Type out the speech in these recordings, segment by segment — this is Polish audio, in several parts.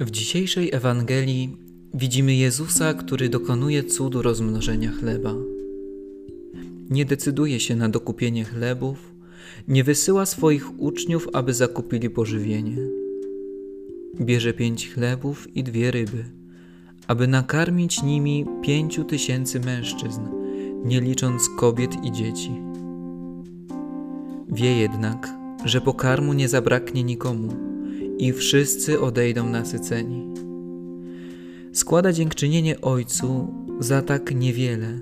W dzisiejszej Ewangelii widzimy Jezusa, który dokonuje cudu rozmnożenia chleba. Nie decyduje się na dokupienie chlebów, nie wysyła swoich uczniów, aby zakupili pożywienie. Bierze pięć chlebów i dwie ryby, aby nakarmić nimi pięciu tysięcy mężczyzn, nie licząc kobiet i dzieci. Wie jednak, że pokarmu nie zabraknie nikomu i wszyscy odejdą nasyceni. Składa dziękczynienie Ojcu za tak niewiele.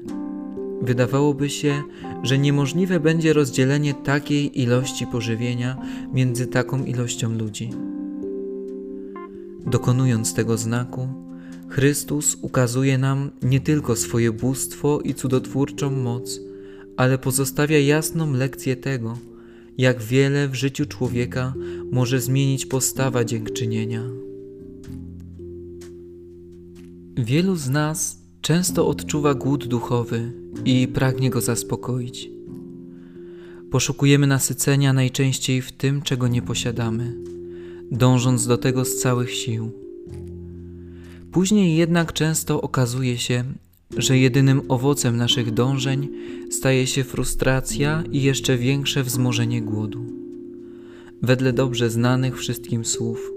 Wydawałoby się, że niemożliwe będzie rozdzielenie takiej ilości pożywienia między taką ilością ludzi. Dokonując tego znaku, Chrystus ukazuje nam nie tylko swoje bóstwo i cudotwórczą moc, ale pozostawia jasną lekcję tego, jak wiele w życiu człowieka może zmienić postawa dziękczynienia. Wielu z nas często odczuwa głód duchowy i pragnie go zaspokoić. Poszukujemy nasycenia najczęściej w tym, czego nie posiadamy, dążąc do tego z całych sił. Później jednak często okazuje się, że jedynym owocem naszych dążeń staje się frustracja i jeszcze większe wzmożenie głodu. Wedle dobrze znanych wszystkim słów,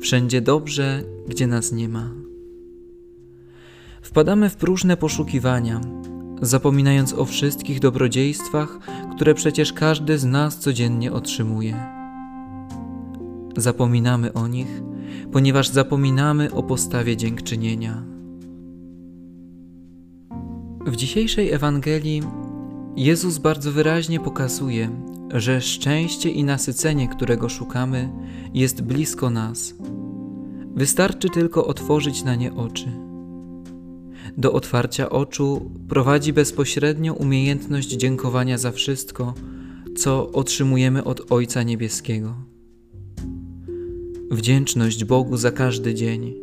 wszędzie dobrze, gdzie nas nie ma. Wpadamy w próżne poszukiwania, zapominając o wszystkich dobrodziejstwach, które przecież każdy z nas codziennie otrzymuje. Zapominamy o nich, ponieważ zapominamy o postawie dziękczynienia. W dzisiejszej Ewangelii Jezus bardzo wyraźnie pokazuje, że szczęście i nasycenie, którego szukamy, jest blisko nas. Wystarczy tylko otworzyć na nie oczy. Do otwarcia oczu prowadzi bezpośrednio umiejętność dziękowania za wszystko, co otrzymujemy od Ojca Niebieskiego. Wdzięczność Bogu za każdy dzień,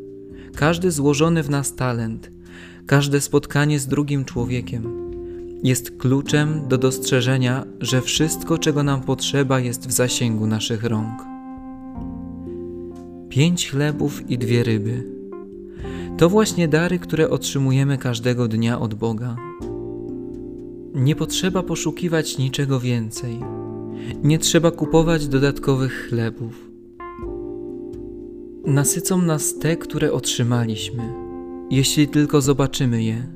każdy złożony w nas talent – Każde spotkanie z drugim człowiekiem jest kluczem do dostrzeżenia, że wszystko, czego nam potrzeba, jest w zasięgu naszych rąk. Pięć chlebów i dwie ryby. To właśnie dary, które otrzymujemy każdego dnia od Boga. Nie potrzeba poszukiwać niczego więcej. Nie trzeba kupować dodatkowych chlebów. Nasycą nas te, które otrzymaliśmy jeśli tylko zobaczymy je,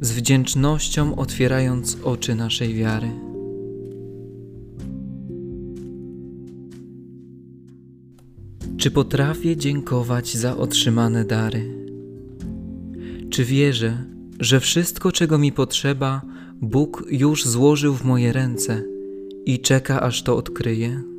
z wdzięcznością otwierając oczy naszej wiary. Czy potrafię dziękować za otrzymane dary? Czy wierzę, że wszystko, czego mi potrzeba, Bóg już złożył w moje ręce i czeka, aż to odkryję?